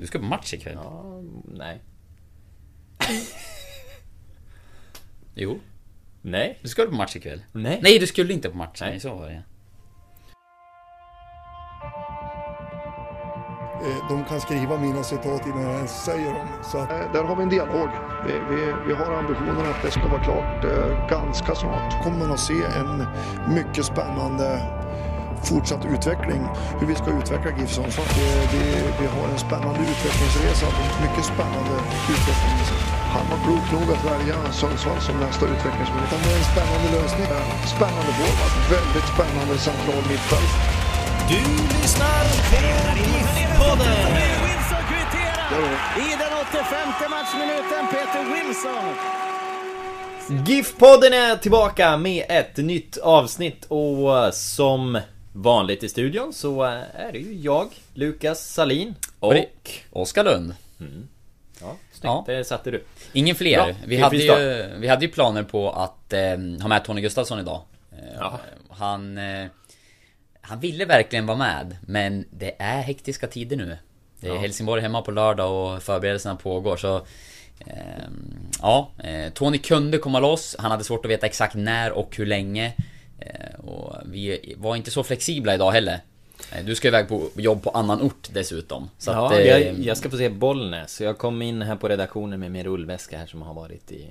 Du ska på match ikväll? Ja, nej. Jo. Nej. Du ska på match ikväll? Nej. Nej, du skulle inte på match. Nej. Nej, så var det. Eh, De kan skriva mina citat innan jag ens säger dem. Så att, eh, där har vi en dialog. Vi, vi, vi har ambitionen att det ska vara klart eh, ganska snart. Kommer man att se en mycket spännande fortsatt utveckling. Hur vi ska utveckla GIF Sundsvall. Vi, har en spännande utvecklingsresa. Mycket spännande utveckling. Han var klok nog att välja Sundsvall som nästa utvecklingsmöjlighet. Det är en spännande lösning. Spännande forward. Väldigt spännande central mittfält. Du lyssnar på GIF-podden. Wilson kvitterar i den 85 matchminuten. Peter Wilson. GIF-podden är tillbaka med ett nytt avsnitt och som vanligt i studion så eh, är det ju jag, Lukas Salin Och Oskar Lund. Ja, snyggt, Ja. det satte du. Ingen fler. Bra. vi, hade ju, vi hade ju planer på att eh, ha med Tony Gustafsson idag. Eh. Han... Eh, han ville verkligen vara med, men det är hektiska tider nu. Det är Ja. Helsingborg hemma på lördag och förberedelserna pågår så... ehm, ja, eh, Tony kunde komma loss. Han hade svårt att veta exakt när och hur länge. Eh, och vi var inte så flexibla idag heller. Eh, Du ska iväg på jobb på annan ort dessutom. Så ja, att, eh, jag, jag ska få se Bollnäs. Jag kom in här på redaktionen med min rullväska här som har varit i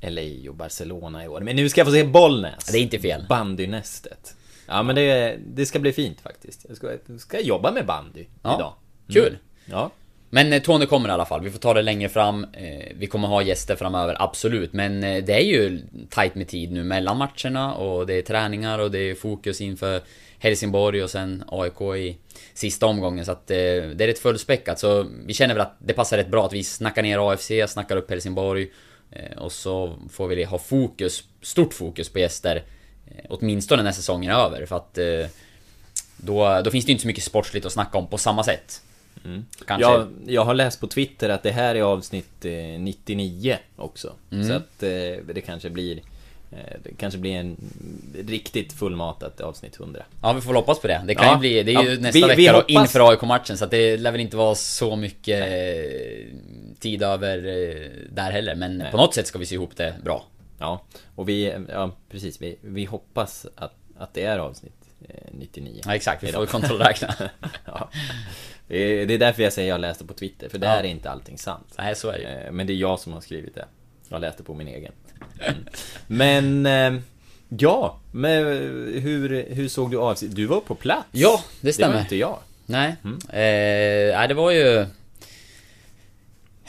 LA och Barcelona i år. Men nu ska jag få se Bollnäs. Det är inte fel. Bandynästet. Ja men det, det ska bli fint faktiskt. Jag ska, jag ska jobba med bandy Ja, idag. Kul! Ja. Men eh, Tony kommer i alla fall, vi får ta det längre fram. Eh, vi kommer ha gäster framöver, absolut. Men eh, det är ju tight med tid nu mellan matcherna och det är träningar och det är fokus inför Helsingborg och sen AIK i sista omgången. Så att det är rätt fullspäckat. Så vi känner väl att det passar rätt bra att vi snackar ner AFC, snackar upp Helsingborg och så får vi ha fokus, stort fokus på gäster åtminstone när säsongen är över. För att då, då finns det ju inte så mycket sportsligt att snacka om på samma sätt. Kanske. Jag, jag har läst på Twitter att det här är avsnitt eh, 99 också. Mm. Så att eh, det kanske blir eh, Det kanske blir en riktigt fullmatat avsnitt 100. Ja vi får väl hoppas på det. Det kan Ja. ju bli, det är ju Ja, nästa vi- vecka vi då hoppas- inför AIK-matchen så det lär väl inte vara så mycket eh, tid över eh, där heller. Men Nej. på något sätt ska vi se ihop det bra. Ja, och vi, ja precis, vi, vi hoppas att, att det är avsnitt eh, 99. Ja exakt, vi får kontrollräkna. ja. Det är, det är därför jag säger jag läste på Twitter, för det Ja. är inte allting sant. Nej så är det. Eh, Men det är jag som har skrivit det. Jag läste på min egen. Mm. Men, eh, ja, men hur, hur såg du av Du var på plats? Ja, det Det stämmer. var inte jag. Nej. Mm. Eh, nej det var ju...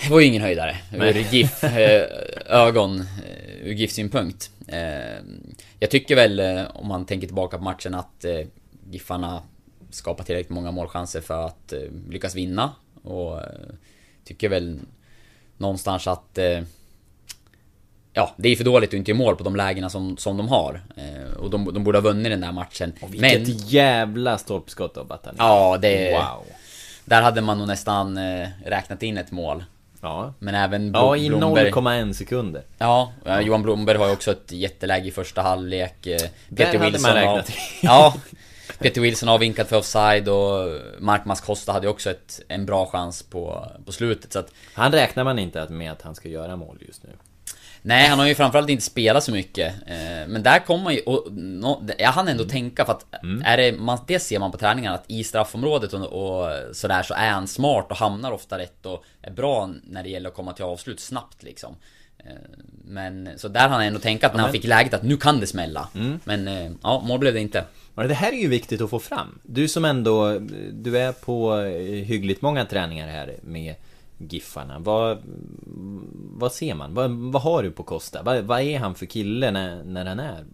Det var ju ingen höjdare ur Nej. GIF eh, ögon, eh, ur GIF synpunkt. Eh, jag tycker väl, eh, om man tänker tillbaka på matchen, att eh, GIFarna skapar tillräckligt många målchanser för att eh, lyckas vinna. Och tycker väl någonstans att... Ja, det är för dåligt att inte göra mål på de lägena som, som de har. Och de, de borde ha vunnit den där matchen. Vilket jävla stolpskott av Batani. Ja, det... Wow. Där hade man nog nästan räknat in ett mål. Ja. Men även Blo- Ja, i Blomberg... 0,1 sekunder. Ja, eh, Johan Blomberg har ju också ett jätteläge i första halvlek. Eh, Peter hade man Wilson har... räknat. Ja. Peter Wilson har vinkat för offside och Mark Mascosta hade också ett, en bra chans på, på slutet så att... Han räknar man inte med att han ska göra mål just nu. Nej, han har ju framförallt inte spelat så mycket. Eh, Men där kommer man ju... Och, no, jag hann ändå tänka för att... Är det, man, det ser man på träningarna att i straffområdet och, och sådär så är han smart och hamnar ofta rätt och är bra när det gäller att komma till avslut snabbt liksom. Eh, Men så där hann han ändå tänka att när han fick läget att nu kan det smälla. Men eh, ja, mål blev det inte. Det här är ju viktigt att få fram. Du som ändå, du är på hyggligt många träningar här med Giffarna. Vad, vad ser man? Vad, vad har du på Costa? Vad, vad är han för kille när, när han är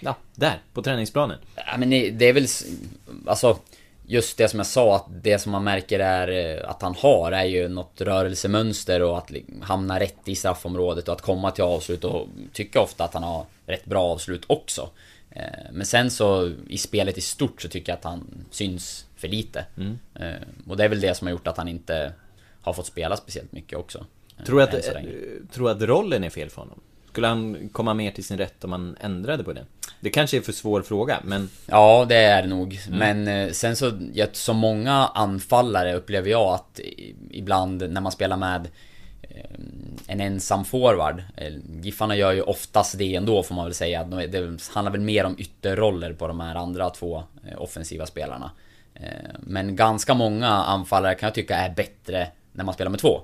Ja, där, på träningsplanen. Ja men det är väl... Alltså... just det som jag sa, att det som man märker är eh, att han har är ju något rörelsemönster och att hamna rätt i straffområdet och att komma till avslut och tycker ofta att han har rätt bra avslut också. Eh, men sen så i spelet i stort så tycker jag att han syns för lite. Mm. Och det är väl det som har gjort att han inte har fått spela speciellt mycket också. Tror du att, tror att rollen är fel för honom? Skulle han komma mer till sin rätt om man ändrade på det? Det kanske är för svår fråga, men... Ja, det är det nog. Mm. Men eh, sen så, som många anfallare upplever jag att ibland när man spelar med eh, en ensam forward. Eh, Giffarna gör ju oftast det ändå får man väl säga. Det handlar väl mer om ytterroller på de här andra två offensiva spelarna. Men ganska många anfallare kan jag tycka är bättre när man spelar med två.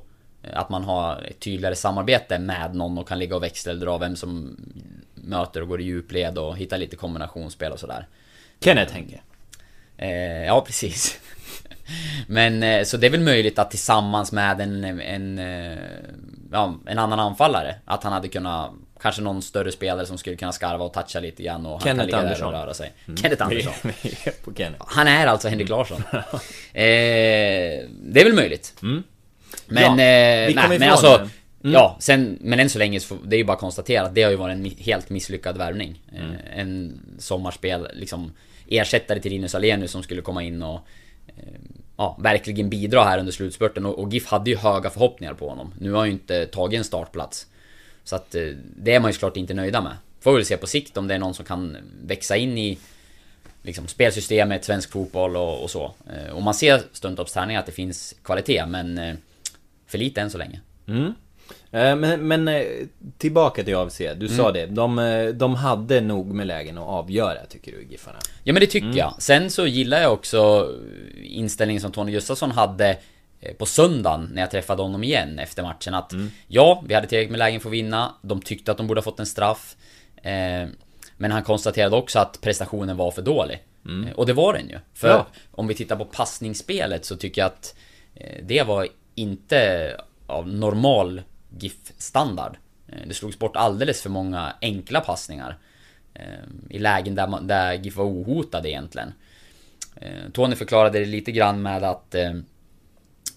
Att man har ett tydligare samarbete med någon och kan ligga och växeldra vem som möter och går i djupled och hittar lite kombinationsspel och sådär. Kenneth Henke. Eh, ja, precis. Men eh, så det är väl möjligt att tillsammans med en, en, eh, ja, en annan anfallare Att han hade kunnat Kanske någon större spelare som skulle kunna skarva och toucha lite grann och Kenneth han kan ligga Andersson. där och röra sig mm. Kenneth Andersson Kenneth. Han är alltså Henrik Larsson eh, Det är väl möjligt mm. Men, ja, eh, nej, men alltså det. Mm. Ja, sen, men än så länge så, det är ju bara att konstatera att det har ju varit en helt misslyckad värvning. Mm. Eh, en sommarspel, liksom ersättare till Linus Alenius som skulle komma in och eh, ja, verkligen bidra här under slutspurten och, och GIF hade ju höga förhoppningar på honom. Nu har han ju inte tagit en startplats. Så att eh, det är man ju såklart inte nöjda med. Får väl se på sikt om det är någon som kan växa in i liksom, spelsystemet, svensk fotboll och, och så. Och man ser stundtals träningar att det finns kvalitet men för lite än så länge. Mm. Eh, men, men eh, tillbaka till AFC, du mm. sa det. De, eh, de hade nog med lägen att avgöra, tycker du, Giffarna? Ja men det tycker mm. jag. Sen så gillar jag också inställningen som Tony Gustafsson hade på söndagen när jag träffade honom igen efter matchen att mm. Ja, vi hade tillräckligt med lägen för att vinna. De tyckte att de borde ha fått en straff. men han konstaterade också att prestationen var för dålig. Mm. och det var den ju. För ja. om vi tittar på passningsspelet så tycker jag att det var inte av normal GIF-standard. Eh, det slogs bort alldeles för många enkla passningar. Eh, I lägen där, man, där GIF var ohotade egentligen. Eh, Tony förklarade det lite grann med att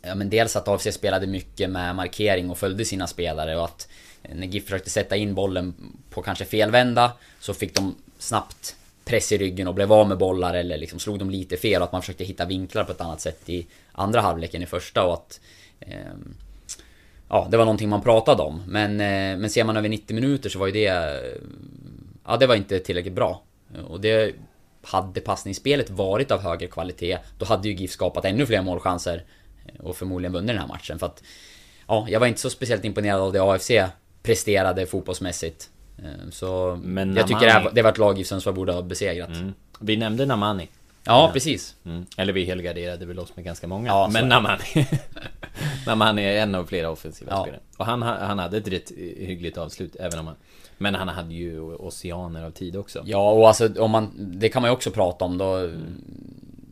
Ja men dels att AFC spelade mycket med markering och följde sina spelare och att när GIF försökte sätta in bollen på kanske felvända så fick de snabbt press i ryggen och blev av med bollar eller liksom slog dem lite fel och att man försökte hitta vinklar på ett annat sätt i andra halvleken i första och att Ja, det var någonting man pratade om. Men, eh, men ser man över 90 minuter så var ju det... Ja, det var inte tillräckligt bra. Och det... Hade passningsspelet varit av högre kvalitet, då hade ju GIF skapat ännu fler målchanser. Och förmodligen vunnit den här matchen. För att... Ja, jag var inte så speciellt imponerad av det AFC presterade fotbollsmässigt. Eh, så men jag tycker det var ett lag GIF Sundsvall borde ha besegrat. Mm. Vi nämnde Namani. Ja, precis. Mm. Eller vi helgarderade väl oss med ganska många. Ja, men Namani. Namani är en av flera offensiva ja. spelare. Och han, han hade ett rätt hyggligt avslut, även om han... Men han hade ju oceaner av tid också. Ja, och alltså om man... Det kan man ju också prata om då. Mm.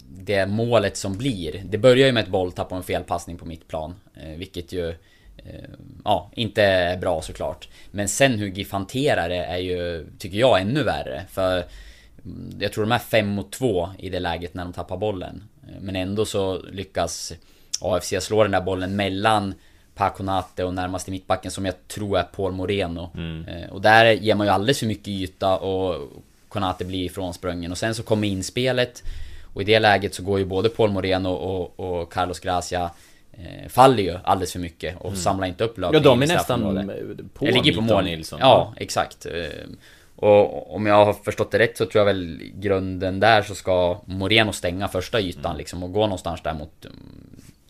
Det målet som blir. Det börjar ju med ett bolltapp och en felpassning på mittplan. Eh, vilket ju... Eh, ja, inte är bra såklart. Men sen hur GIF hanterar det är ju, tycker jag, ännu värre. För jag tror de är 5 mot 2 i det läget när de tappar bollen. Men ändå så lyckas AFC slå den där bollen mellan Paconate och närmaste mittbacken som jag tror är Paul Moreno. Mm. Eh, och där ger man ju alldeles för mycket yta och Konate blir ifrånsprungen. Och sen så kommer inspelet. Och i det läget så går ju både Paul Moreno och, och Carlos Gracia eh, faller ju alldeles för mycket och mm. samlar inte upp löpningen Ja, de är nästan på mål. Nilsson. Ja, exakt. Och om jag har förstått det rätt så tror jag väl grunden där så ska Moreno stänga första ytan mm. liksom och gå någonstans där mot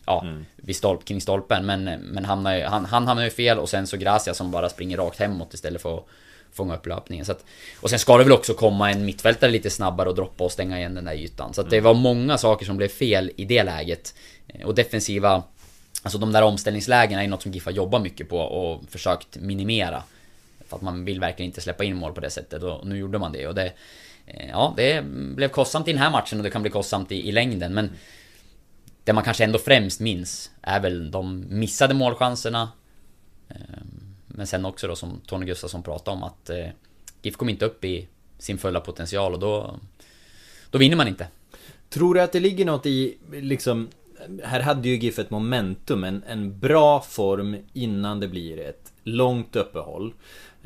Ja, mm. vid stolp, kring stolpen men, men hamnar ju, han, han hamnar ju fel och sen så Gracia som bara springer rakt hemåt istället för att fånga upp löpningen. Så att, och sen ska det väl också komma en mittfältare lite snabbare och droppa och stänga igen den där ytan. Så att det mm. var många saker som blev fel i det läget. Och defensiva Alltså de där omställningslägena är något som GIF har jobbat mycket på och försökt minimera. För att man vill verkligen inte släppa in mål på det sättet och nu gjorde man det och det... Eh, ja, det blev kostsamt i den här matchen och det kan bli kostsamt i, i längden men... Det man kanske ändå främst minns är väl de missade målchanserna. Ehm, men sen också då som Tony Gustafsson pratade om att eh, GIF kom inte upp i sin fulla potential och då... Då vinner man inte. Tror du att det ligger något i, liksom Här hade ju GIF ett momentum, en, en bra form innan det blir ett långt uppehåll.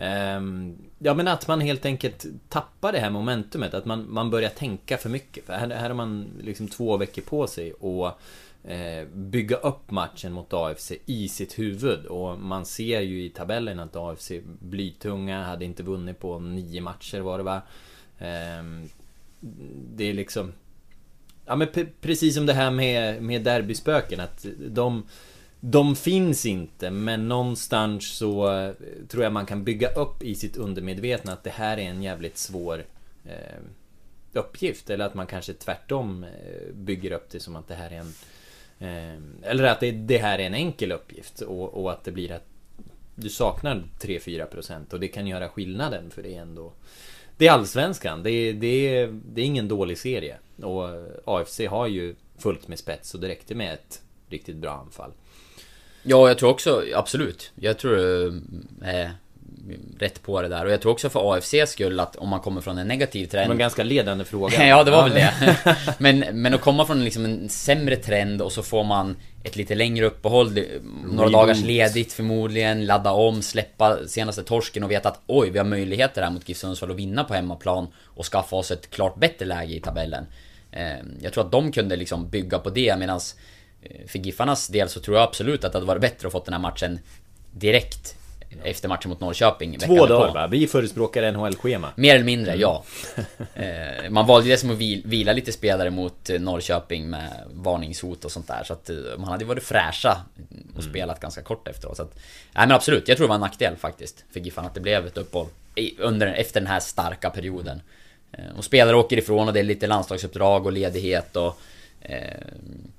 Ehm, ja men att man helt enkelt tappar det här momentumet, att man, man börjar tänka för mycket. För här, här har man liksom två veckor på sig och eh, bygga upp matchen mot AFC i sitt huvud. Och man ser ju i tabellen att AFC blytunga, hade inte vunnit på nio matcher var det va. Ehm, det är liksom... Ja men precis som det här med, med derbyspöken, att de... De finns inte, men någonstans så eh, tror jag man kan bygga upp i sitt undermedvetna att det här är en jävligt svår eh, uppgift. Eller att man kanske tvärtom eh, bygger upp det som att det här är en... Eh, eller att det, det, här är en enkel uppgift och, och att det blir att du saknar 3-4% och det kan göra skillnaden för det är ändå... Det är allsvenskan, det är, det, är, det är ingen dålig serie. Och AFC har ju fullt med spets och det räckte med ett riktigt bra anfall. Ja, jag tror också, absolut. Jag tror är rätt på det där. Och jag tror också för AFCs skull att om man kommer från en negativ trend... Det var en ganska ledande fråga. ja, det var väl det. men, men att komma från liksom en sämre trend och så får man ett lite längre uppehåll, några Reboot. dagars ledigt förmodligen, ladda om, släppa senaste torsken och veta att oj, vi har möjligheter här mot GIF Sundsvall att vinna på hemmaplan och skaffa oss ett klart bättre läge i tabellen. Ehm, jag tror att de kunde liksom bygga på det medans Eh, för Giffarnas del så tror jag absolut att det hade varit bättre att få den här matchen direkt efter matchen mot Norrköping Två dagar va? Vi förespråkar NHL-schema Mer eller mindre, mm. ja eh, Man valde det som att vila lite spelare mot eh, Norrköping med varningshot och sånt där Så att man hade varit fräscha och mm. spelat ganska kort efteråt så att, Nej men absolut, jag tror det var en nackdel faktiskt För Giffarna att det blev ett uppehåll under, Efter den här starka perioden Och spelare åker ifrån och det är lite landslagsuppdrag och ledighet och Eh,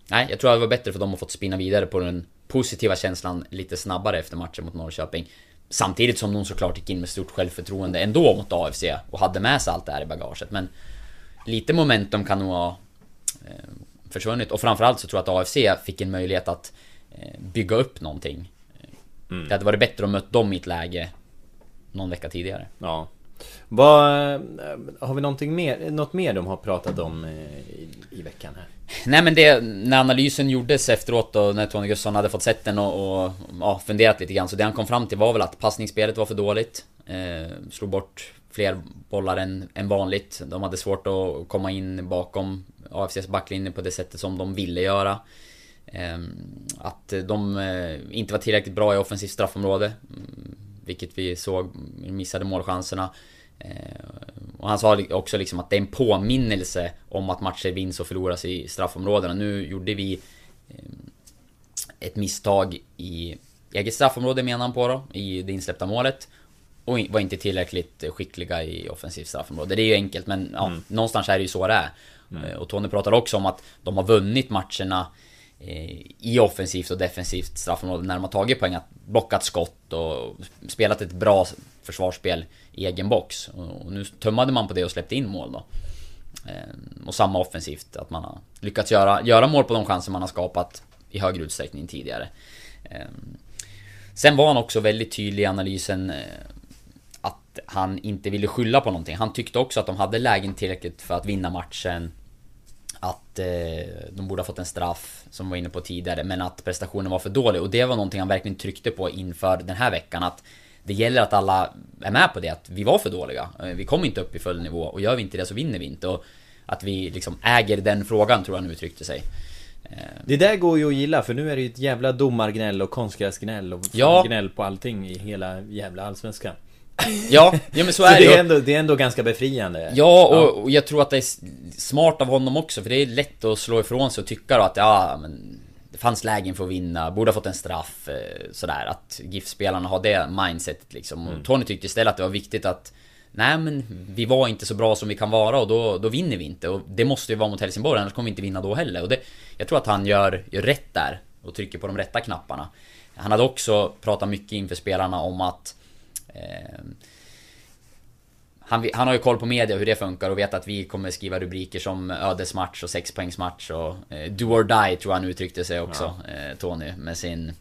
nej, jag tror att det var bättre för dem att fått spinna vidare på den positiva känslan lite snabbare efter matchen mot Norrköping. Samtidigt som de såklart gick in med stort självförtroende ändå mot AFC och hade med sig allt det här i bagaget. Men lite momentum kan nog ha eh, försvunnit. Och framförallt så tror jag att AFC fick en möjlighet att eh, bygga upp någonting. Mm. Det hade varit bättre att möta dem i ett läge någon vecka tidigare. Ja, vad, eh, har vi någonting mer, något mer de har pratat om eh, i, i veckan här? Nej men det, när analysen gjordes efteråt och när Tony Gustafsson hade fått sett den och, och ja, funderat lite grann Så det han kom fram till var väl att passningsspelet var för dåligt. Eh, Slog bort fler bollar än, än vanligt. De hade svårt att komma in bakom AFCs backlinje på det sättet som de ville göra. Eh, Att de eh, inte var tillräckligt bra i offensivt straffområde mm, Vilket vi såg, missade målchanserna och han sa också liksom att det är en påminnelse om att matcher vinns och förloras i straffområdena. Nu gjorde vi eh, ett misstag i eget straffområde menar han på då, i det insläppta målet. Och var inte tillräckligt skickliga i offensivt straffområde. Det är ju enkelt men ja, mm. någonstans är det ju så det är. Mm. Eh, och Tony pratar också om att de har vunnit matcherna i offensivt och defensivt straffområde när de har tagit poäng, att blockat skott och spelat ett bra försvarsspel egen box. Och nu tummade man på det och släppte in mål då. Ehm, och samma offensivt, att man har lyckats göra, göra mål på de chanser man har skapat i högre utsträckning tidigare. Ehm, sen var han också väldigt tydlig i analysen eh, att han inte ville skylla på någonting. Han tyckte också att de hade lägen tillräckligt för att vinna matchen. Att eh, de borde ha fått en straff, som var inne på tidigare, men att prestationen var för dålig. Och det var någonting han verkligen tryckte på inför den här veckan. Att det gäller att alla är med på det, att vi var för dåliga. Eh, vi kom inte upp i full nivå och gör vi inte det så vinner vi inte. Och att vi liksom äger den frågan tror jag han uttryckte sig. Eh, det där går ju att gilla för nu är det ju ett jävla domargnäll och konstgräsgnäll och ja. gnäll på allting i hela jävla allsvenskan. Ja, ja men så, så är det det är, ändå, det är ändå ganska befriande Ja, och, och, jag tror att det är smart av honom också för det är lätt att slå ifrån sig och tycka att ja, men fanns lägen för att vinna, borde ha fått en straff. Eh, sådär, att GIF-spelarna har det mindsetet liksom. Och mm. Tony tyckte istället att det var viktigt att Nej men vi var inte så bra som vi kan vara och då, då vinner vi inte. Och det måste ju vara mot Helsingborg, annars kommer vi inte vinna då heller. Och det, jag tror att han gör, gör rätt där och trycker på de rätta knapparna. Han hade också pratat mycket inför spelarna om att eh, han, han har ju koll på media hur det funkar och vet att vi kommer skriva rubriker som ödesmatch och sexpoängsmatch och eh, do or die tror han uttryckte sig också, ja. eh, Tony, med sin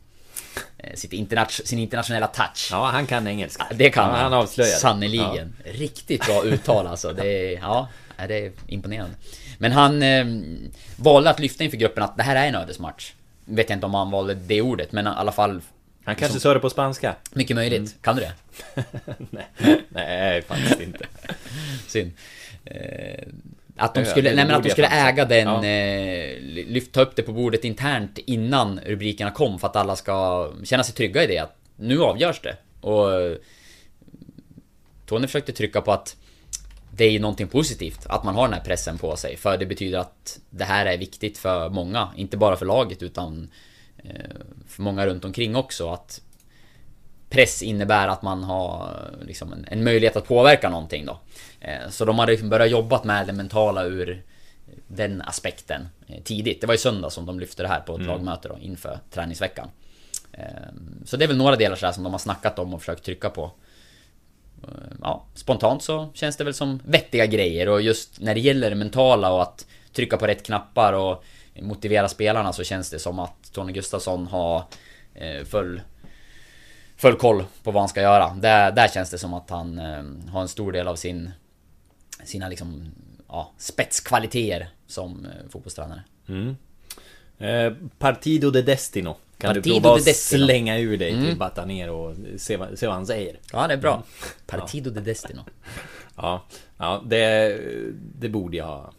eh, sitt interna- sin internationella touch. Ja, han kan engelska. Det kan ja, han. han avslöjar. Sannerligen. Riktigt bra uttal alltså. Det är, ja, det är imponerande. Men han eh, valde att lyfta inför gruppen att det här är en ödesmatch. Vet jag inte om han valde det ordet, men i alla fall Han kanske sa det på spanska. mycket möjligt. Kan du det? Nej, nej faktiskt inte. Synd. Eh, att de skulle, nej men att de skulle äga den, Ja. eh, lyfta upp det på bordet internt innan rubrikerna kom för att alla ska känna sig trygga i det. Att nu avgörs det. Och eh, Tony försökte trycka på att det är någonting positivt att man har den här pressen på sig. För det betyder att det här är viktigt för många. Inte bara för laget utan för många runt omkring också. Att press innebär att man har liksom en, en möjlighet att påverka någonting då. Eh, Så de hade liksom börjat jobba med det mentala ur den aspekten eh, tidigt. Det var i söndag som de lyfte det här på ett lagmöte då inför träningsveckan. Eh, Så det är väl några delar så här som de har snackat om och försökt trycka på. Eh, Ja, spontant så känns det väl som vettiga grejer och just när det gäller det mentala och att trycka på rätt knappar och motivera spelarna så känns det som att Tony Gustafsson har eh, full full koll på vad han ska göra. Där, där känns det som att han eh, har en stor del av sin sina liksom ja, spetskvaliteter som eh, fotbollstränare. Eh, Partido de Destino. Kan Partido du prova att slänga ur dig till Bataner och se, vad- se vad han säger? Ja, det är bra. Partido de Destino. Ja, ja det, det borde jag ha.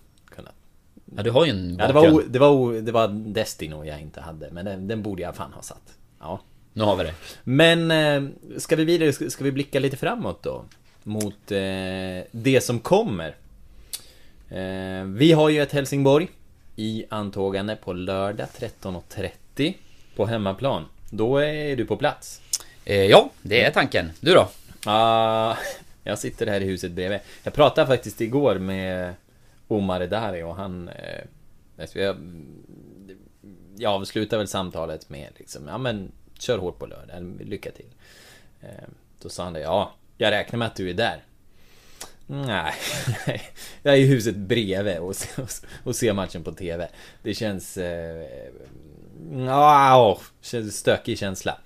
Ja, du har ju en Ja, det, var bakgrund. det, var det var Destino jag inte hade, men den, den borde jag fan ha satt. Ja. Nu har vi det. Men eh, ska vi vidare, ska, ska vi blicka lite framåt då? Mot eh, det som kommer. Eh, vi har ju ett Helsingborg i antågande på lördag 13.30 på hemmaplan. Då är du på plats. Eh, ja, det är tanken. Du då? Ah, jag sitter här i huset bredvid. Jag pratade faktiskt igår med Omar Edari och han... Eh, jag, jag avslutar väl samtalet med liksom, ja men kör hårt på lördag, lycka till. Eh, då sa han det, ja, jag räknar med att du är där. Nej, jag är i huset bredvid och, och ser matchen på TV. Det känns... Eh, ja, känns stökig känsla.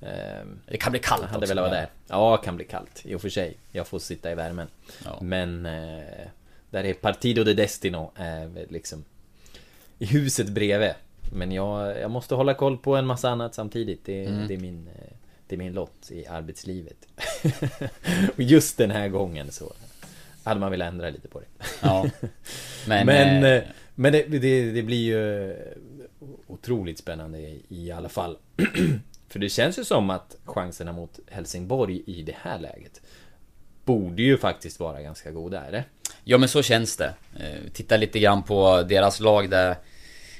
Eh, Det kan bli kallt hade velat vara där. Ja, kan bli kallt. I och för sig. Jag får sitta i värmen. Ja. Men... Eh, där är Partido de Destino är väl liksom... I huset bredvid. Men jag, jag måste hålla koll på en massa annat samtidigt. Det, Mm. det, är, min, eh, det är min lott i arbetslivet. och just den här gången så... Hade man velat ändra lite på det. Ja. Men... Men, eh, eh, men det, det, det blir ju otroligt spännande i, i alla fall. För det känns ju som att chanserna mot Helsingborg i det här läget borde ju faktiskt vara ganska goda, är det? Ja men så känns det. Eh, Titta lite grann på deras lag där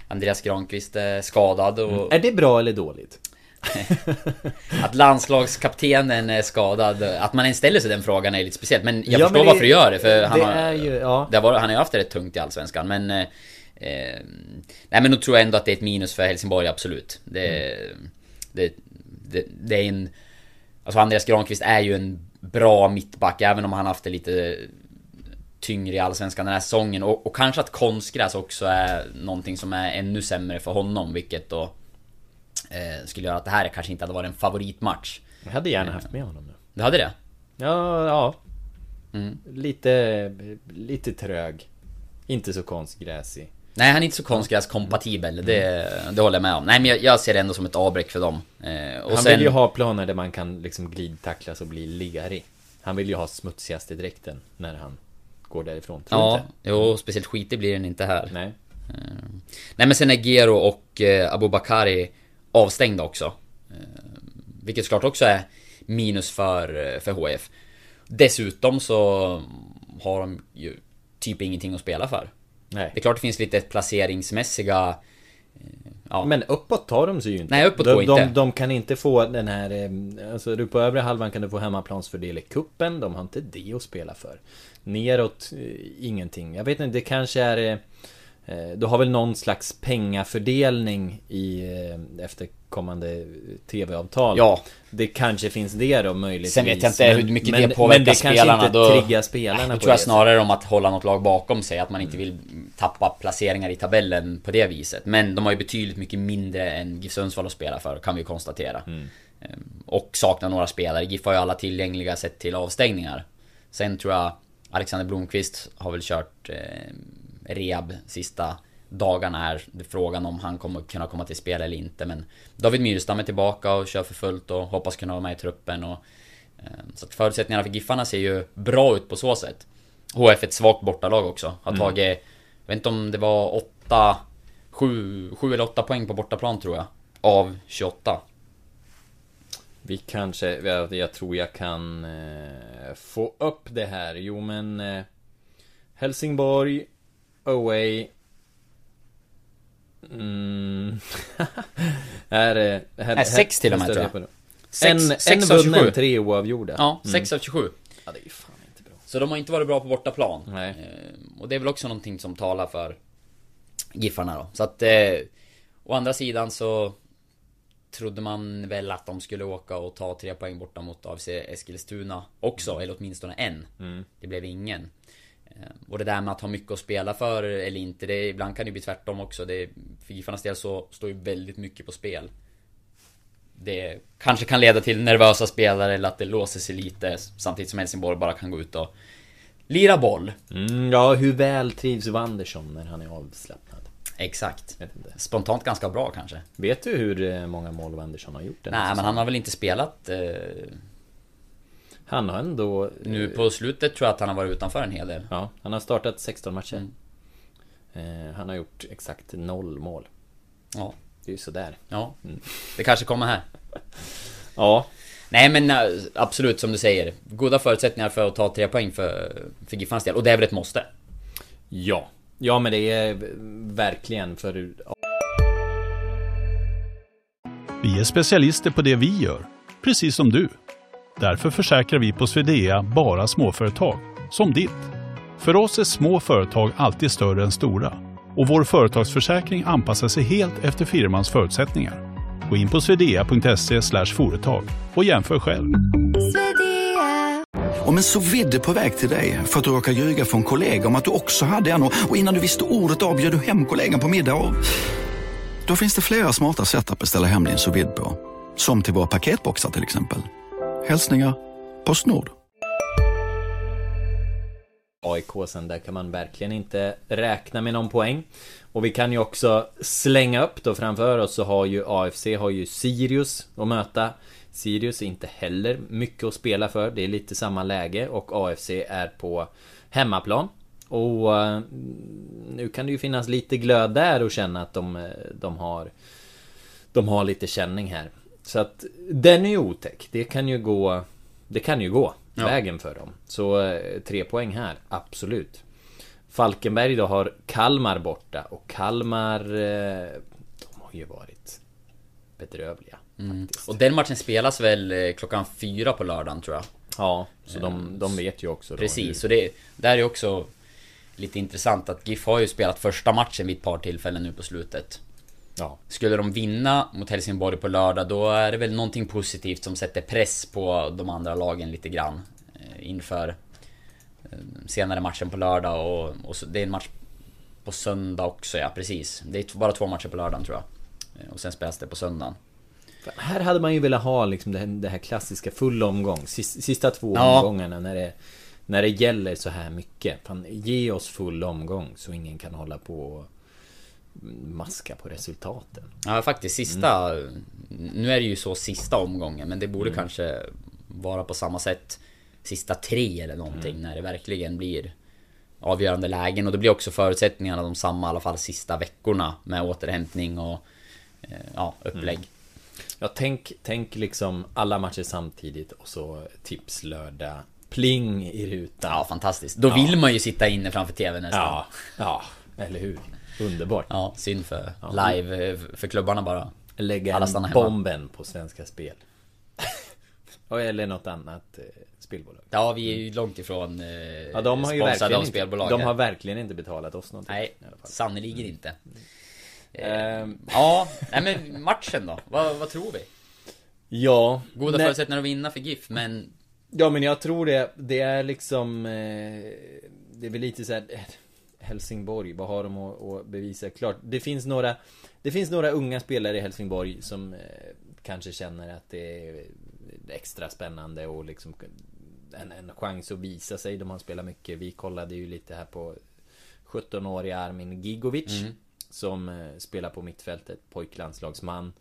Andreas Granqvist är skadad och Är det bra eller dåligt? att landslagskaptenen är skadad. Att man ens ställer sig den frågan är lite speciellt. Men jag Ja, förstår men det- varför du gör det. För han det har, är ju- ja. det varit, han har ju haft det rätt tungt i Allsvenskan. Men... Eh, eh, nej men då tror jag ändå att det är ett minus för Helsingborg, absolut. Det, Mm. det, det, det är en... Alltså Andreas Granqvist är ju en bra mittback, även om han haft det lite tyngre i Allsvenskan den här säsongen. Och, och kanske att konstgräs också är någonting som är ännu sämre för honom, vilket då eh, skulle göra att det här kanske inte hade varit en favoritmatch. Jag hade gärna haft med honom nu. Du hade det? Ja, ja. Mm. Lite, lite trög. Inte så konstgräsig. Nej, han är inte så konstgräskompatibel. Det, det håller jag med om. Nej, men jag, jag ser det ändå som ett avbräck för dem. Eh, och Han sen, vill ju ha planer där man kan liksom glidtacklas och bli lerig. Han vill ju ha smutsigaste dräkten när han går därifrån. Tror Ja, inte? jo, speciellt skitig blir den inte här. Nej. Nej men sen är Gero och eh, Abubakari avstängda också. Eh, vilket såklart också är minus för, eh, för HF. Dessutom så har de ju typ ingenting att spela för. Nej. Det är klart det finns lite placeringsmässiga... eh, Ja, Men uppåt tar de sig ju inte. Nej, uppåt de, går de, inte. de kan inte få den här... Alltså du på övre halvan kan du få hemmaplansfördel i kuppen. De har inte det att spela för. Neråt, eh, ingenting. Jag vet inte, det kanske är... eh, Du har väl någon slags pengafördelning i eh, efterkommande TV-avtal Ja. Det kanske finns det då möjligtvis Sen vet jag inte hur mycket men, det påverkar men det spelarna. kanske inte triggar spelarna på då tror jag snarare om att hålla något lag bakom sig. Att man inte vill tappa placeringar i tabellen på det viset. Men de har ju betydligt mycket mindre än GIF Sundsvall att spela för, kan vi konstatera. Mm. Ehm, Och saknar några spelare. GIF har ju alla tillgängliga sett till avstängningar. Sen tror jag Alexander Blomqvist har väl kört eh, rehab sista dagarna här. Frågan om han kommer kunna komma till spel eller inte. Men David Myrstam är tillbaka och kör för fullt och hoppas kunna vara med i truppen. Och, eh, så att förutsättningarna för Giffarna ser ju bra ut på så sätt. HF är ett svagt bortalag också. Har Mm. tagit, jag vet inte om det var 8, 7, 7 eller 8 poäng på bortaplan tror jag. Av 28. Vi kanske, jag, jag tror jag kan eh, få upp det här. Jo men eh, Helsingborg Away mm. Här är... Här, Nej, sex till och med, här tror jag. Sex- en, sex en vunnen, 27. tre oavgjorda. Ja, 6 av 27. Ja, det är fan inte bra. Så de har inte varit bra på bortaplan. Nej. Eh, Och det är väl också någonting som talar för Giffarna då. Så att... Eh, å andra sidan så... Trodde man väl att de skulle åka och ta tre poäng borta mot AFC Eskilstuna också, eller åtminstone en. Det blev ingen. Eh, Och det där med att ha mycket att spela för eller inte, det, ibland kan det bli tvärtom också. Det, för Giffarnas del så står ju väldigt mycket på spel. Det kanske kan leda till nervösa spelare eller att det låser sig lite samtidigt som Helsingborg bara kan gå ut och lira boll. Mm, ja, hur väl trivs Wandersson när han är avslappnad? Exakt. Spontant ganska bra kanske. Vet du hur eh, många mål Wandersson har gjort den Nej men han har väl inte spelat eh, Han har ändå... Nu på slutet tror jag att han har varit utanför en hel del. Ja, han har startat 16 matcher. Mm. Eh, han har gjort exakt noll mål. Ja. Det är ju sådär. Ja. Det kanske kommer här. Ja, Nej men eh, absolut som du säger. Goda förutsättningar för att ta tre poäng för, för Giffarnas del. Och det är väl ett måste. ja. Ja men det är verkligen för... Vi är specialister på det vi gör, precis som du. Därför försäkrar vi på Swedea bara småföretag, som ditt. För oss är små företag alltid större än stora och vår företagsförsäkring anpassar sig helt efter firmans förutsättningar. Gå in på swedea.se företag och jämför själv. Om en så vidde på väg till dig för att du råkar ljuga från kollega om att du också hade en och och innan du visste ordet av bjöd du hem kollegan på middag och... Då finns det flera smarta sätt att beställa hem din sous vide på. Som till våra paketboxar till exempel. Hälsningar Postnord. AIK sen, där kan man verkligen inte räkna med någon poäng. Och vi kan ju också slänga upp då framför oss så har ju AFC har ju Sirius att möta. Sirius är inte heller mycket att spela för, det är lite samma läge och AFC är på hemmaplan. Och eh, nu kan det ju finnas lite glöd där och känna att de, eh, de har De har lite känning här. Så att den är ju otäck. Det kan ju gå Det kan ju gå Ja. vägen för dem. Så eh, tre poäng här, absolut. Falkenberg då har Kalmar borta och Kalmar De har ju varit Bedrövliga faktiskt. Och den matchen spelas väl eh, klockan fyra på lördagen tror jag. Ja, så de, de vet ju också då Precis, hur- och det där är också lite intressant att GIF har ju spelat första matchen vid ett par tillfällen nu på slutet. Ja, Skulle de vinna mot Helsingborg på lördag då är det väl någonting positivt som sätter press på de andra lagen lite grann. eh, Inför eh, senare matchen på lördag och, och så, det är en match på söndag också ja, precis. Det är bara två matcher på lördagen tror jag. Eh, Och sen spelas det på söndagen. Här hade man ju velat ha liksom det här, det här klassiska full omgång Sis- Sista två Ja. omgångarna när det När det gäller så här mycket. Fan, Ge oss full omgång så ingen kan hålla på och Maska på resultaten. Ja faktiskt sista Nu är det ju så sista omgången men det borde kanske Vara på samma sätt Sista tre eller någonting när det verkligen blir Avgörande lägen. Och det blir också förutsättningarna de samma i alla fall sista veckorna Med återhämtning och eh, Ja, upplägg Ja tänk, tänk liksom alla matcher samtidigt och så tips lördag Pling i rutan Ja fantastiskt Då vill man ju sitta inne framför TV nästan Ja, ja, eller hur? Underbart Ja, synd för live för klubbarna bara Lägga Alla stannar hemma. bomben på Svenska Spel Eller något annat eh, spelbolag. Ja, vi är ju långt ifrån eh, Ja, de har ju sponsrade av spelbolag. De har verkligen inte betalat oss någonting. Nej, sannerligen inte. Ehm, Ja, nej men matchen då? Vad, vad tror vi? ja. Goda nej, förutsättningar att vinna för GIF, men... Ja men jag tror det, det är liksom eh, Det är väl lite så här eh, Helsingborg, vad har de att, att bevisa? Klart, det finns några Det finns några unga spelare i Helsingborg som eh, Kanske känner att det är extra spännande och liksom en, en chans att visa sig. De har spelat mycket. Vi kollade ju lite här på 17-åriga Armin Gigovic Mm. Som eh, spelar på mittfältet, pojklandslagsman.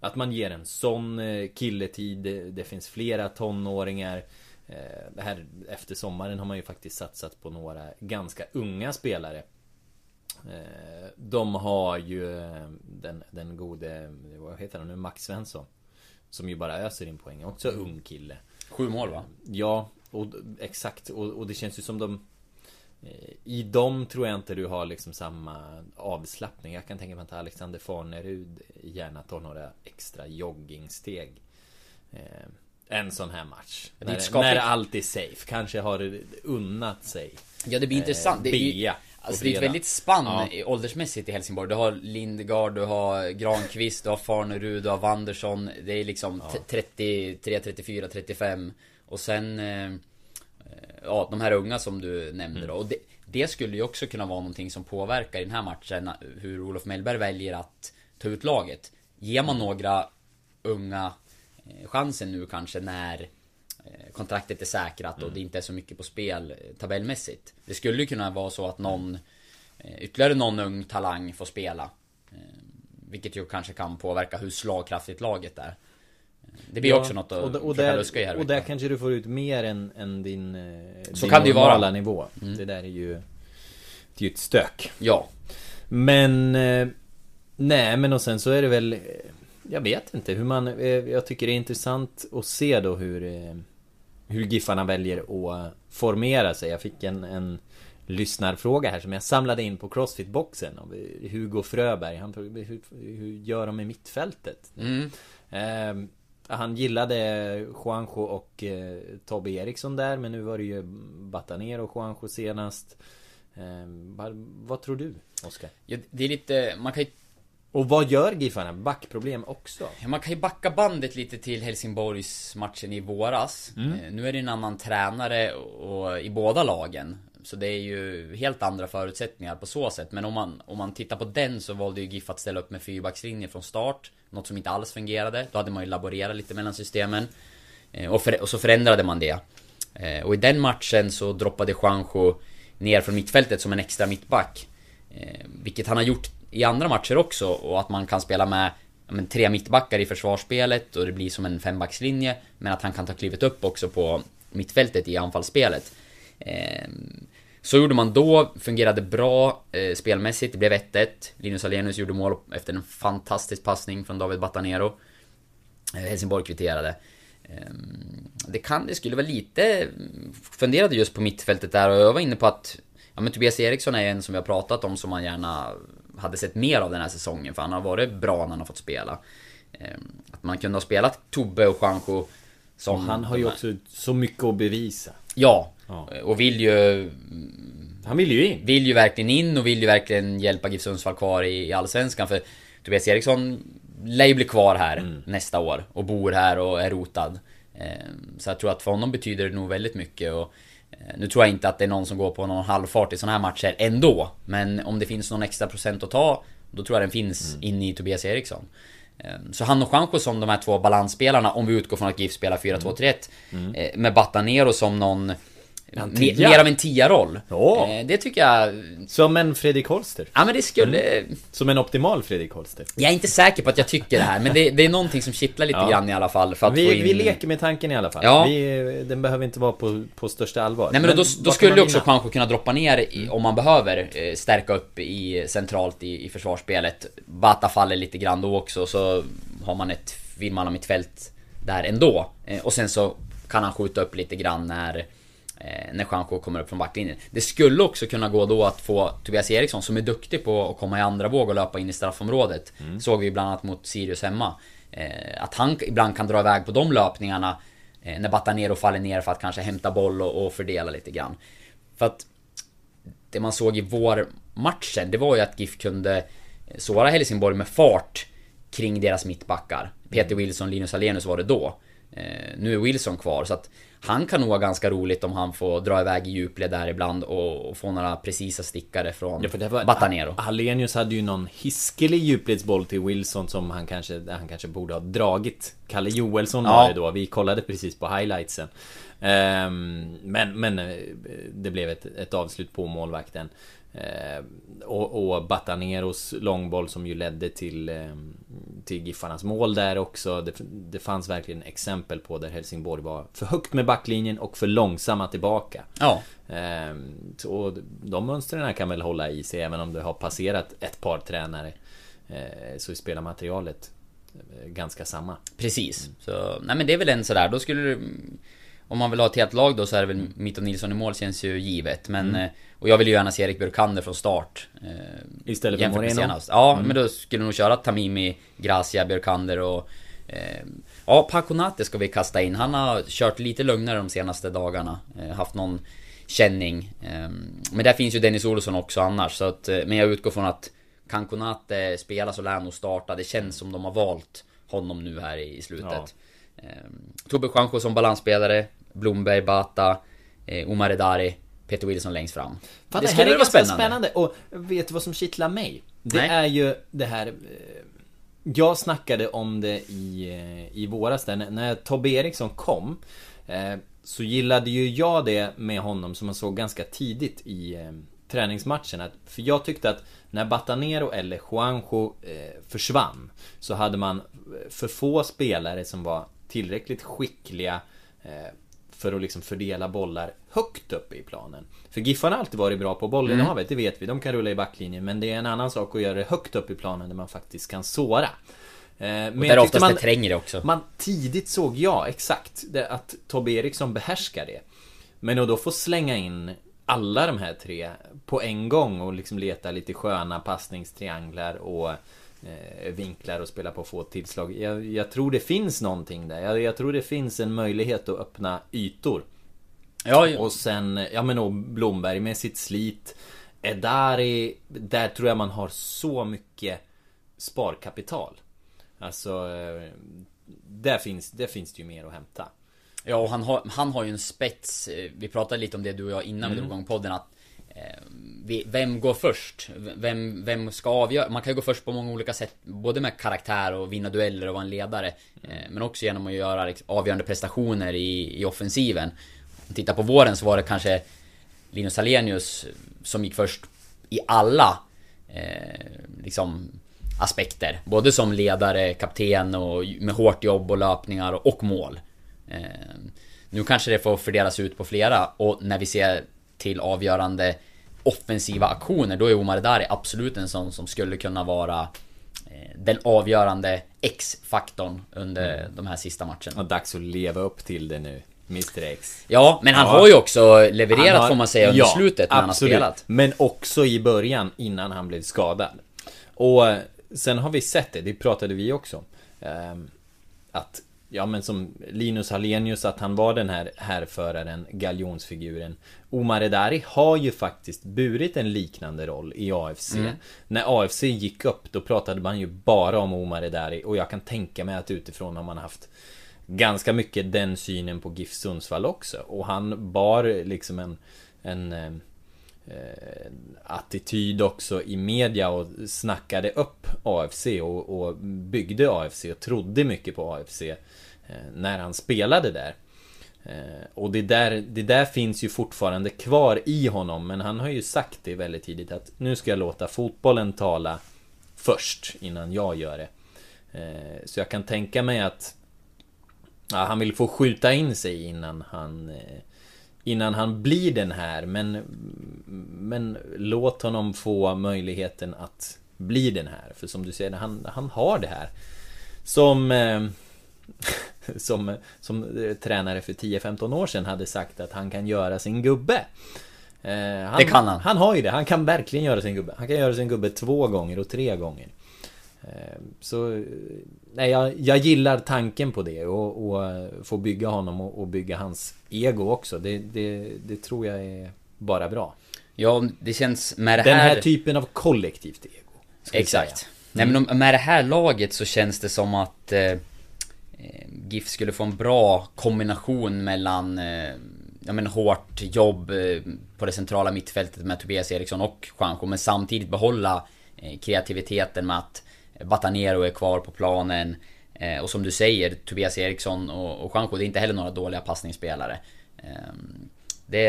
Att man ger en sån eh, killetid det, finns flera tonåringar. Eh, Det här efter sommaren har man ju faktiskt satsat på några ganska unga spelare. De har ju den, den gode, vad heter han nu, Max Svensson Som ju bara öser in poäng, också ung kille. Sju mål va? Ja, och, exakt. Och, och det känns ju som de I dem tror jag inte du har liksom samma avslappning. Jag kan tänka mig att Alexander Farnerud gärna tar några extra joggingsteg. Eh, en sån här match. När, när allt är safe. Kanske har unnat sig. Ja, det blir Eh, intressant. Det är ju, alltså, det är ett väldigt spann Ja. åldersmässigt i Helsingborg. Du har Lindegard, du har Granqvist, du har Farnerud, du har Wandersson. Det är liksom t- 33, 34, 35. Och sen... Eh, ja, de här unga som du nämnde då. Och det, det skulle ju också kunna vara någonting som påverkar i den här matchen. Hur Olof Mellberg väljer att ta ut laget. Ger man några unga eh, chansen nu kanske när eh, kontraktet är säkrat och det inte är så mycket på spel eh, tabellmässigt. Det skulle ju kunna vara så att någon eh, ytterligare någon ung talang får spela. Eh, Vilket ju kanske kan påverka hur slagkraftigt laget är. Det blir också något att och, och, där, luska i här och där kanske du får ut mer än, än din, eh, Så din kan det ju vara. Mm. nivå. Det där är ju Det är ju ett stök. Ja. Men eh, Nej men och sen så är det väl eh, Jag vet inte hur man Jag tycker det är intressant att se då hur Hur Giffarna väljer att formera sig. Jag fick en, en Lyssnarfråga här som jag samlade in på Crossfit-boxen av Hugo Fröberg. Han frågade hur, hur gör de med mittfältet? Mm. Eh, han gillade Juanjo och eh, Tobbe Eriksson där men nu var det ju Batanero och Juanjo senast. Eh, vad, vad tror du Oskar? Ja, det är lite, man kan ju Och vad gör Giffarna? Backproblem också? Man kan ju backa bandet lite till Helsingborgs matchen i våras. Mm. Eh, Nu är det en annan tränare och, och, i båda lagen. Så det är ju helt andra förutsättningar på så sätt. Men om man, om man tittar på den så valde ju GIF att ställa upp med fyrbackslinje från start. Något som inte alls fungerade. Då hade man ju laborerat lite mellan systemen. Eh, och, för, och så förändrade man det. Eh, och i den matchen så droppade Juanjo ner från mittfältet som en extra mittback. Eh, vilket han har gjort i andra matcher också och att man kan spela med men, tre mittbackar i försvarsspelet och det blir som en fembackslinje. Men att han kan ta klivet upp också på mittfältet i anfallsspelet. Eh, så gjorde man då, fungerade bra eh, spelmässigt, det blev 1-1. Linus Alenius gjorde mål efter en fantastisk passning från David Batanero. Eh, Helsingborg kvitterade. Ehm, Det kan, det skulle vara lite... Funderade just på mittfältet där och jag var inne på att... Ja men Tobias Eriksson är en som vi har pratat om som man gärna hade sett mer av den här säsongen för han har varit bra när han har fått spela. Ehm, Att man kunde ha spelat Tobbe och Juanjo som... Och han har ju också så mycket att bevisa. Ja, Ja. och vill ju... Han vill ju in. Vill ju verkligen in och vill ju verkligen hjälpa GIF Sundsvall kvar i, i Allsvenskan för Tobias Eriksson lär ju bli kvar här nästa år och bor här och är rotad. Ehm, Så jag tror att för honom betyder det nog väldigt mycket och eh, Nu tror jag inte att det är någon som går på någon halvfart i såna här matcher ändå Men om det finns någon extra procent att ta Då tror jag den finns inne i Tobias Eriksson Så han och Juanjo som de här två balansspelarna om vi utgår från att GIF spelar 4-2-3-1 eh, Med Batanero som någon En me- tia. Mer av en tia-roll. Eh, Det tycker jag Som en Fredrik Holster. Ja men det skulle... Som en optimal Fredrik Holster. Jag är inte säker på att jag tycker det här men det, det är någonting som kittlar lite Ja. grann i alla fall för att få Vi, in... vi leker med tanken i alla fall. Ja. Vi, den behöver inte vara på, på största allvar. Nej men, då, då kan skulle man också? Juanjo kunna droppa ner i, om man behöver eh, stärka upp i centralt i, i försvarsspelet. Bata faller lite grann då också så har man ett vinnmanna mittfält där ändå. Eh, och sen så kan han skjuta upp lite grann när när Juanjo kommer upp från backlinjen. Det skulle också kunna gå då att få Tobias Eriksson som är duktig på att komma i andra våg och löpa in i straffområdet. Såg vi bland annat mot Sirius hemma. Eh, att han ibland kan dra iväg på de löpningarna Eh, när Batanero faller ner för att kanske hämta boll och, och fördela lite grann. För att det man såg i vårmatchen, det var ju att GIF kunde såra Helsingborg med fart kring deras mittbackar. Peter Wilson, Linus Alenius var det då. Eh, nu är Wilson kvar så att han kan nog ha ganska roligt om han får dra iväg i djupled där ibland och, och få några precisa stickare från ja, var, Batanero. Hallenius hade ju någon hiskelig djupledsboll till Wilson som han kanske, han kanske borde ha dragit. Kalle Joelsson ja. var det då. Vi kollade precis på highlightsen. Um, men, men eh, det blev ett, ett avslut på målvakten. Eh, och, och Bataneros långboll som ju ledde till, eh, till Giffarnas mål där också. Det, det fanns verkligen exempel på där Helsingborg var för högt med backlinjen och för långsamma tillbaka. Ja. Eh, och de mönstren kan väl hålla i sig även om det har passerat ett par tränare. Eh, så är spelarmaterialet eh, ganska samma. Precis. Mm. Så, nej men det är väl en sådär, då skulle du om man vill ha ett helt lag då så är det väl Mitto Nilsson i mål känns ju givet men mm. Eh, och jag vill ju gärna se Erik Björkander från start eh, Istället för Moreno? Senast. Ja mm. men då skulle nog köra Tamimi, Gracia, Björkander och eh, Ja, Paconate ska vi kasta in. Han har kört lite lugnare de senaste dagarna. Eh, haft någon känning. Eh, men där finns ju Dennis Olsson också annars. Så att, eh, men jag utgår från att kan Konate spela så lär han nog starta. Det känns som de har valt honom nu här i slutet. Ja. Eh, Tobbe Juanjo som balansspelare. Blomberg, Bata, eh, Omar Edari, Peter Wilson längst fram. Fan, det, det här är ganska spännande. spännande. Och vet du vad som kittlar mig? Det Nej. är ju det här eh, Jag snackade om det i, eh, i våras där, när Tobbe Eriksson kom eh, Så gillade ju jag det med honom som man såg ganska tidigt i träningsmatchen. För jag tyckte att när Batanero eller Juanjo försvann Så hade man för få spelare som var tillräckligt skickliga för att liksom fördela bollar högt upp i planen. För Giffarna har alltid varit bra på bollinnehavet, mm. det vet vi. De kan rulla i backlinjen. Men det är en annan sak att göra det högt upp i planen där man faktiskt kan såra. Eh, men och där oftast man, det tränger också. Man tidigt såg, ja exakt, att Tobbe Eriksson behärskar det. Men att då få slänga in alla de här tre på en gång och liksom leta lite sköna passningstrianglar och vinklar och spela på få tillslag. Jag, jag, tror det finns någonting där. Jag, jag, tror det finns en möjlighet att öppna ytor. Ja, ja. Och sen, ja men och Blomberg med sitt slit. Edari, där tror jag man har så mycket sparkapital. Alltså, eh, där finns, där finns det ju mer att hämta. Ja, och han har, han har ju en spets. Eh, vi pratade lite om det du och jag innan mm. vi drog igång podden. Att Eh, Eh, vem går först? Vem, vem ska avgöra? Man kan ju gå först på många olika sätt. Både med karaktär och vinna dueller och vara en ledare. Eh, men också genom att göra liksom avgörande prestationer i, i offensiven. Titta tittar på våren så var det kanske Linus Alenius som gick först i alla eh, liksom aspekter. Både som ledare, kapten och med hårt jobb och löpningar och mål. Eh, nu kanske det får fördelas ut på flera och när vi ser till avgörande offensiva aktioner, då är Omar Dari absolut en sån som skulle kunna vara eh, den avgörande X-faktorn under mm. de här sista matcherna. Och dags att leva upp till det nu. Mr X. Ja, men han ja. har ju också levererat har, får man säga under ja, slutet när absolut. han har spelat. Men också i början innan han blev skadad. Och sen har vi sett det, det pratade vi också. Um, att Ja men som Linus Hallenius att han var den här härföraren, galjonsfiguren. Omar Edari har ju faktiskt burit en liknande roll i AFC mm. När AFC gick upp då pratade man ju bara om Omar Edari och jag kan tänka mig att utifrån har man haft Ganska mycket den synen på GIF Sundsvall också. Och han bar liksom en En eh, Eh, attityd också i media och snackade upp AFC och, och byggde AFC och trodde mycket på AFC eh, när han spelade där. Eh, och det där, det där finns ju fortfarande kvar i honom men han har ju sagt det väldigt tidigt att nu ska jag låta fotbollen tala först innan jag gör det. Så jag kan tänka mig att ja, han vill få skjuta in sig innan han Innan han blir den här men Men låt honom få möjligheten att bli den här för som du säger han, han har det här Som som, som tränare för 10-15 år sedan hade sagt att han kan göra sin gubbe. Eh, han, det kan han. Han har ju det. Han kan verkligen göra sin gubbe. Han kan göra sin gubbe två gånger och tre gånger. Eh, så nej, jag, jag gillar tanken på det och, och eh, få bygga honom och, och bygga hans ego också. Det, det, det tror jag är bara bra. Ja, det känns med det Den här... här typen av kollektivt ego. Exakt. säga. Nej men med det här laget så känns det som att eh, eh, GIF skulle få en bra kombination mellan eh, ja, men hårt jobb eh, på det centrala mittfältet med Tobias Eriksson och Juanjo men samtidigt behålla eh, kreativiteten med att Batanero är kvar på planen eh, och som du säger Tobias Eriksson och, och Juanjo det är inte heller några dåliga passningsspelare. Ehm, det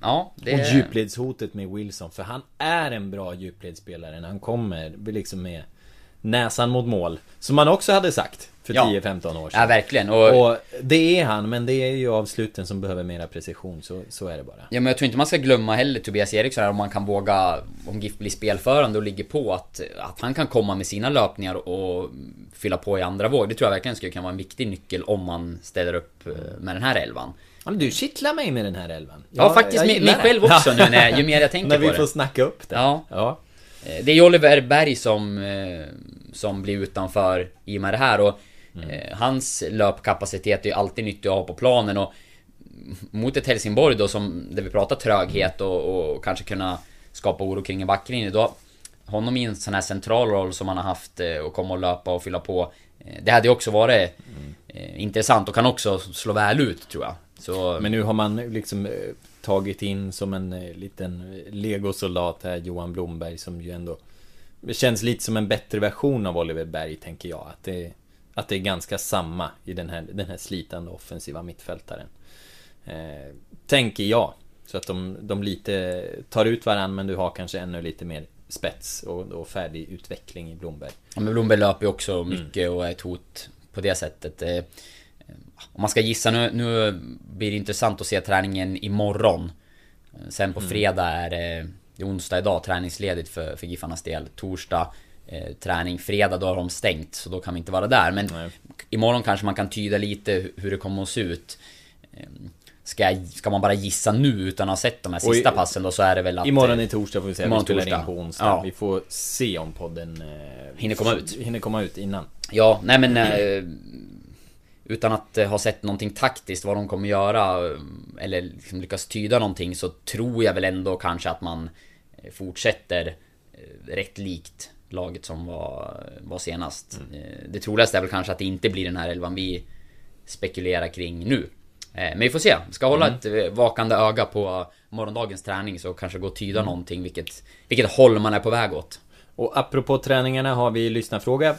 ja, det Och djupledshotet med Wilson, för han är en bra djupledsspelare när han kommer liksom med näsan mot mål. Som man också hade sagt för Ja. 10-15 år sedan. Ja verkligen och, Och det är han, men det är ju avsluten som behöver mera precision, så, så är det bara. Ja men jag tror inte man ska glömma heller Tobias Eriksson här, om man kan våga Om GIF blir spelförande och ligger på att, att han kan komma med sina löpningar och fylla på i andra våg Det tror jag verkligen skulle kunna vara en viktig nyckel om man ställer upp eh, med den här elvan Ja, men du kittlar mig med den här elvan. Ja, Jag- faktiskt jag mig, mig det. själv också nu när, ju mer jag tänker När vi på får det snacka upp det. Ja. ja. Eh, Det är ju Oliver Berg som, eh, som blir utanför i och med det här och eh, hans löpkapacitet är ju alltid nyttig att ha på planen och mot ett Helsingborg då som, där vi pratar tröghet och, och kanske kunna skapa oro kring en backlinje då honom i en sån här central roll som han har haft eh, och komma och löpa och fylla på. Eh, Det hade ju också varit eh, intressant och kan också slå väl ut tror jag. Så, Men nu har man liksom eh, tagit in som en eh, liten legosoldat här, Johan Blomberg, som ju ändå känns lite som en bättre version av Oliver Berg, tänker jag. Att det, att det är ganska samma i den här, den här slitande offensiva mittfältaren. Eh, tänker jag. Så att de, de lite tar ut varandra, men du har kanske ännu lite mer spets och, och färdig utveckling i Blomberg. Ja men Blomberg löper ju också mycket och är ett hot på det sättet. Eh, Om man ska gissa nu, nu blir det intressant att se träningen imorgon. Eh, Sen på fredag är det, det är onsdag idag, träningsledigt för, för Giffarnas del. Torsdag eh, träning, fredag då har de stängt så då kan vi inte vara där. Men Nej. imorgon kanske man kan tyda lite hu- hur det kommer att se ut. Eh, Ska, jag- ska man bara gissa nu utan att ha sett de här Och i- sista passen då så är det väl att... Imorgon eh, är torsdag får vi vi imorgon spelar torsdag. in på onsdag. Ja. Vi får se om podden eh, Hinner komma ut. Hinner komma ut innan. Ja, nej men... Eh, utan att eh, ha sett någonting taktiskt vad de kommer göra Eller liksom lyckas tyda någonting så tror jag väl ändå kanske att man Fortsätter rätt likt laget som var, var senast Mm. Eh, Det troligaste är väl kanske att det inte blir den här elvan vi spekulerar kring nu Eh, Men vi får se, ska hålla Mm. ett eh, vakande öga på morgondagens träning så kanske gå och tyda Mm. någonting vilket Vilket håll man är på väg åt Och apropå träningarna har vi lyssnarfråga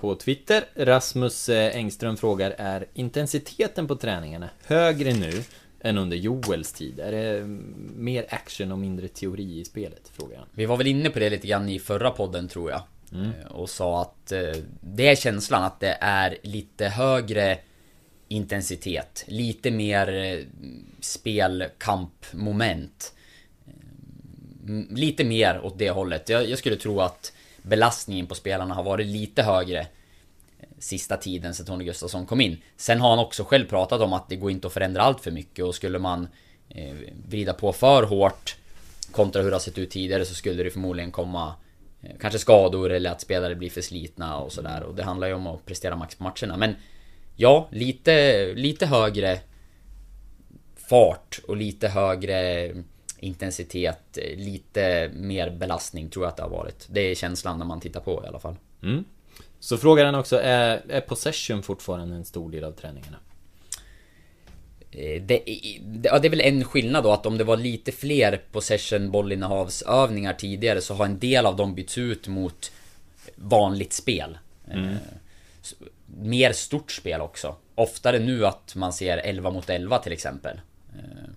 på Twitter. Rasmus Engström frågar Är intensiteten på träningarna högre nu än under Joels tid? Är det mm, mer action och mindre teori i spelet? Frågar han. Vi var väl inne på det lite grann i förra podden tror jag. Eh, Och sa att eh, det är känslan att det är lite högre intensitet. Lite mer eh, spelkampmoment. Mm, Lite mer åt det hållet. Jag, jag skulle tro att belastningen på spelarna har varit lite högre sista tiden sen Tony Gustafsson kom in. Sen har han också själv pratat om att det går inte att förändra allt för mycket och skulle man eh, vrida på för hårt kontra hur det har sett ut tidigare så skulle det förmodligen komma eh, kanske skador eller att spelare blir för slitna och sådär och det handlar ju om att prestera max på matcherna men ja, lite, lite högre fart och lite högre intensitet, lite mer belastning tror jag att det har varit. Det är känslan när man tittar på i alla fall. Mm. Så frågar han också, är, är possession fortfarande en stor del av träningarna? Eh, Det, ja, det är väl en skillnad då att om det var lite fler possession bollinnehavsövningar tidigare så har en del av dem bytts ut mot vanligt spel. Eh, s- Mer stort spel också. Oftare nu att man ser 11 mot 11 till exempel. Eh,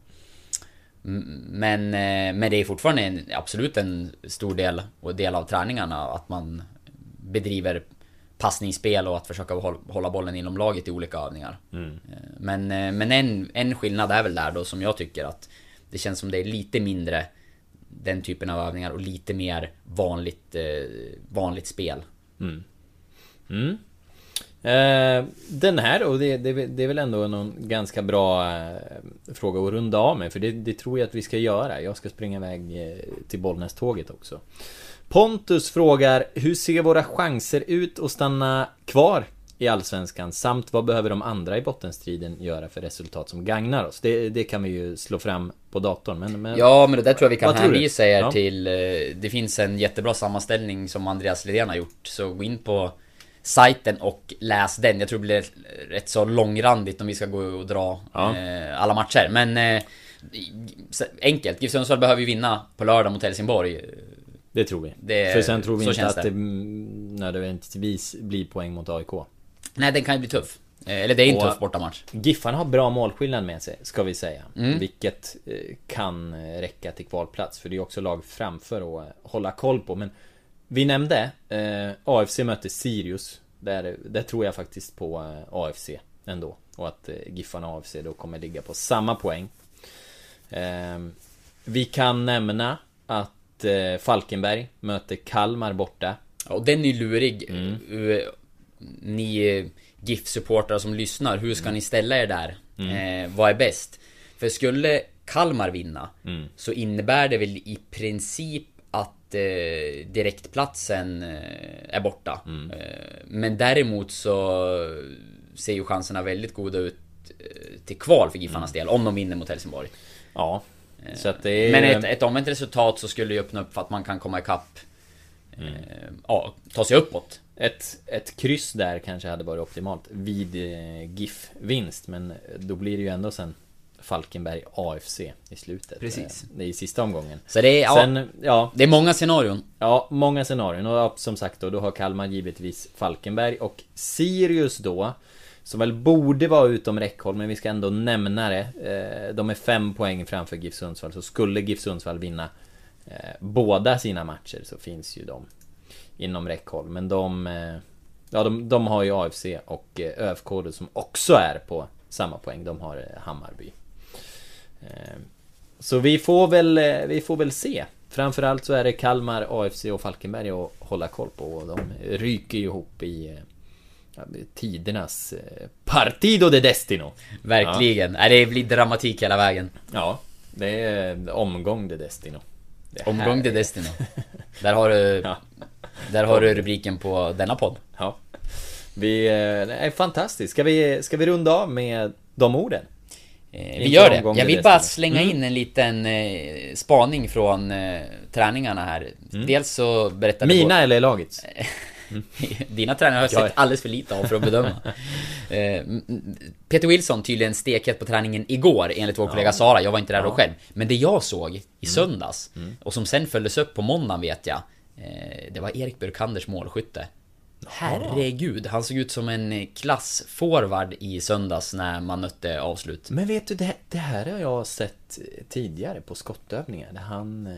Men, eh, men det är fortfarande en, absolut en stor del och del av träningarna att man bedriver passningsspel och att försöka håll- hålla bollen inom laget i olika övningar. Eh, Men, eh, men en, en skillnad är väl där då som jag tycker att det känns som det är lite mindre den typen av övningar och lite mer vanligt, eh, vanligt spel. Mm. Eh, den här, och det, det, det är väl ändå någon ganska bra fråga att runda av med, för det, det tror jag att vi ska göra. Jag ska springa iväg till Bollnäs-tåget också. Pontus frågar, hur ser våra chanser ut att stanna kvar i Allsvenskan? Samt vad behöver de andra i bottenstriden göra för resultat som gagnar oss? Det, det kan vi ju slå fram på datorn. Men, men... Ja, men det där tror jag vi kan hänvisa er Ja. till. eh, Det finns en jättebra sammanställning som Andreas Lidén har gjort. Så gå in på sajten och läs den. Jag tror det blir rätt så långrandigt om vi ska gå och dra Ja. eh, alla matcher. Men eh, enkelt. GIF Sundsvall behöver ju vinna på lördag mot Helsingborg. Det tror vi. Det- För sen tror vi inte att det. det nödvändigtvis blir poäng mot AIK. Nej, den kan ju bli tuff. Eh, Eller det är en Och- tuff bortamatch. Giffarna har bra målskillnad med sig, ska vi säga. Mm. Vilket eh, kan eh, räcka till kvalplats. För det är också lag framför att hålla koll på. Men vi nämnde eh, AFC mötte Sirius. Där, där tror jag faktiskt på eh, AFC ändå. Och att eh, Giffarna och AFC då kommer ligga på samma poäng. Eh, vi kan nämna att eh, Falkenberg möter Kalmar borta. Ja, Och den är lurig. Mm. Eh, Ni eh, GIF-supportrar som lyssnar, hur Mm. ska ni ställa er där? Eh, vad är bäst? För skulle Kalmar vinna Mm. så innebär det väl i princip att eh, direktplatsen eh, är borta. Mm. Men däremot så ser ju chanserna väldigt goda ut till kval för Giffarnas Mm. del, om de vinner mot Helsingborg. Ja. Är... Men ett, ett omvänt resultat så skulle ju öppna upp för att man kan komma ikapp eh, Ja, ta sig uppåt. Ett, ett kryss där kanske hade varit optimalt vid eh, GIF-vinst Men då blir det ju ändå sen Falkenberg AFC i slutet Precis. Eh, Det är i sista omgången Så det är, ja, Sen, ja, det är många scenarion. ja, många scenarion och ja, som sagt då, då har Kalmar givetvis Falkenberg och Sirius då som väl borde vara utom räckhåll men vi ska ändå nämna det eh, De är fem poäng framför GIF Sundsvall så skulle GIF Sundsvall vinna eh, Båda sina matcher så finns ju de inom räckhåll. Men de, eh, ja, de, de har ju AFC och ÖFK som också är på samma poäng. De har Hammarby. Så vi får väl, vi får väl se. Framförallt så är det Kalmar, AFC och Falkenberg att hålla koll på. Och de ryker ju ihop i tidernas eh, Partido de Destino. Verkligen. Nej, det blir dramatik hela vägen. Ja, det är omgång de Destino. Det Omgång till Destiny. Där har du... Ja. Där har du rubriken på denna podd. Ja. Vi, eh, det är fantastiskt. Ska vi, ska vi runda av med de orden? Eh, vi gör det. Jag vill bara slänga Mm. in en liten eh, spaning från eh, träningarna här. Dels så berättade Mina eller lagets? Dina tränare har jag Ja. sett alldeles för lite av för att bedöma. Eh, Peter Wilson tydligen stekhet på träningen igår enligt vår kollega Sara. Jag var inte där då själv. Men det jag såg Mm. i söndags och som sen följdes upp på måndagen vet jag. eh, Det var Erik Burkanders målskytte. Herregud, han såg ut som en klassforward i söndags när man nötte avslut. Men vet du, det, det här har jag sett tidigare på skottövningar. Där han, eh,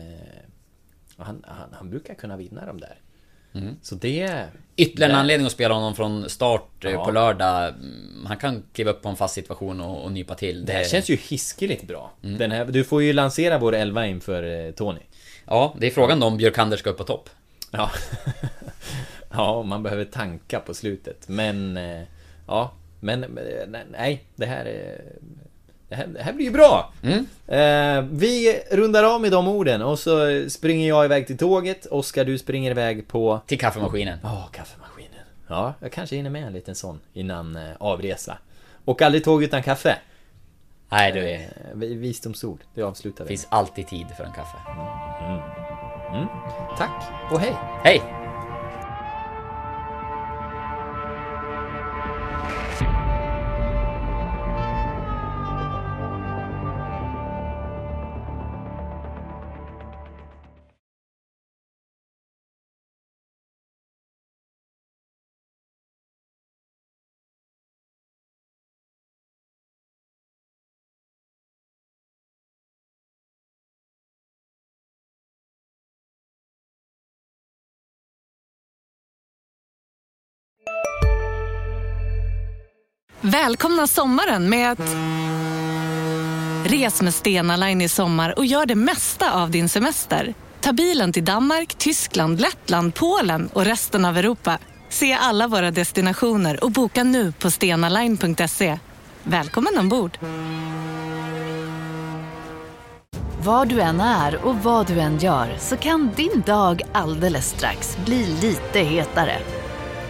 han, han, han brukar kunna vinna de där. Så det... Ytterligare en det- anledning att spela honom från start eh, Ja. på lördag. Mm, Han kan kliva upp på en fast situation och, och nypa till. Det här känns ju hiskeligt bra. Mm. Den här, du får ju lansera vår elva inför eh, Tony. Ja, det är frågan då om Björkander ska upp på topp. Ja. ja, man behöver tanka på slutet. Men... eh, Ja, men... Nej, det här... är- Det här, det här blir ju bra! Mm. Eh, vi rundar av med de orden och så springer jag iväg till tåget. Oskar, du springer iväg på... Till kaffemaskinen. Ja, kaffemaskinen. Ja, jag kanske hinner med en liten sån innan eh, avresa. Och aldrig tåg utan kaffe. Nej, du är... Eh, vi- visdomsord, det avslutar vi. finns alltid tid för en kaffe. Tack och hej! Hej! Välkomna sommaren med att... Res med Stena Line i sommar och gör det mesta av din semester. Ta bilen till Danmark, Tyskland, Lettland, Polen och resten av Europa. Se alla våra destinationer och boka nu på stenaline.se. Välkommen ombord! Var du än är och vad du än gör så kan din dag alldeles strax bli lite hetare.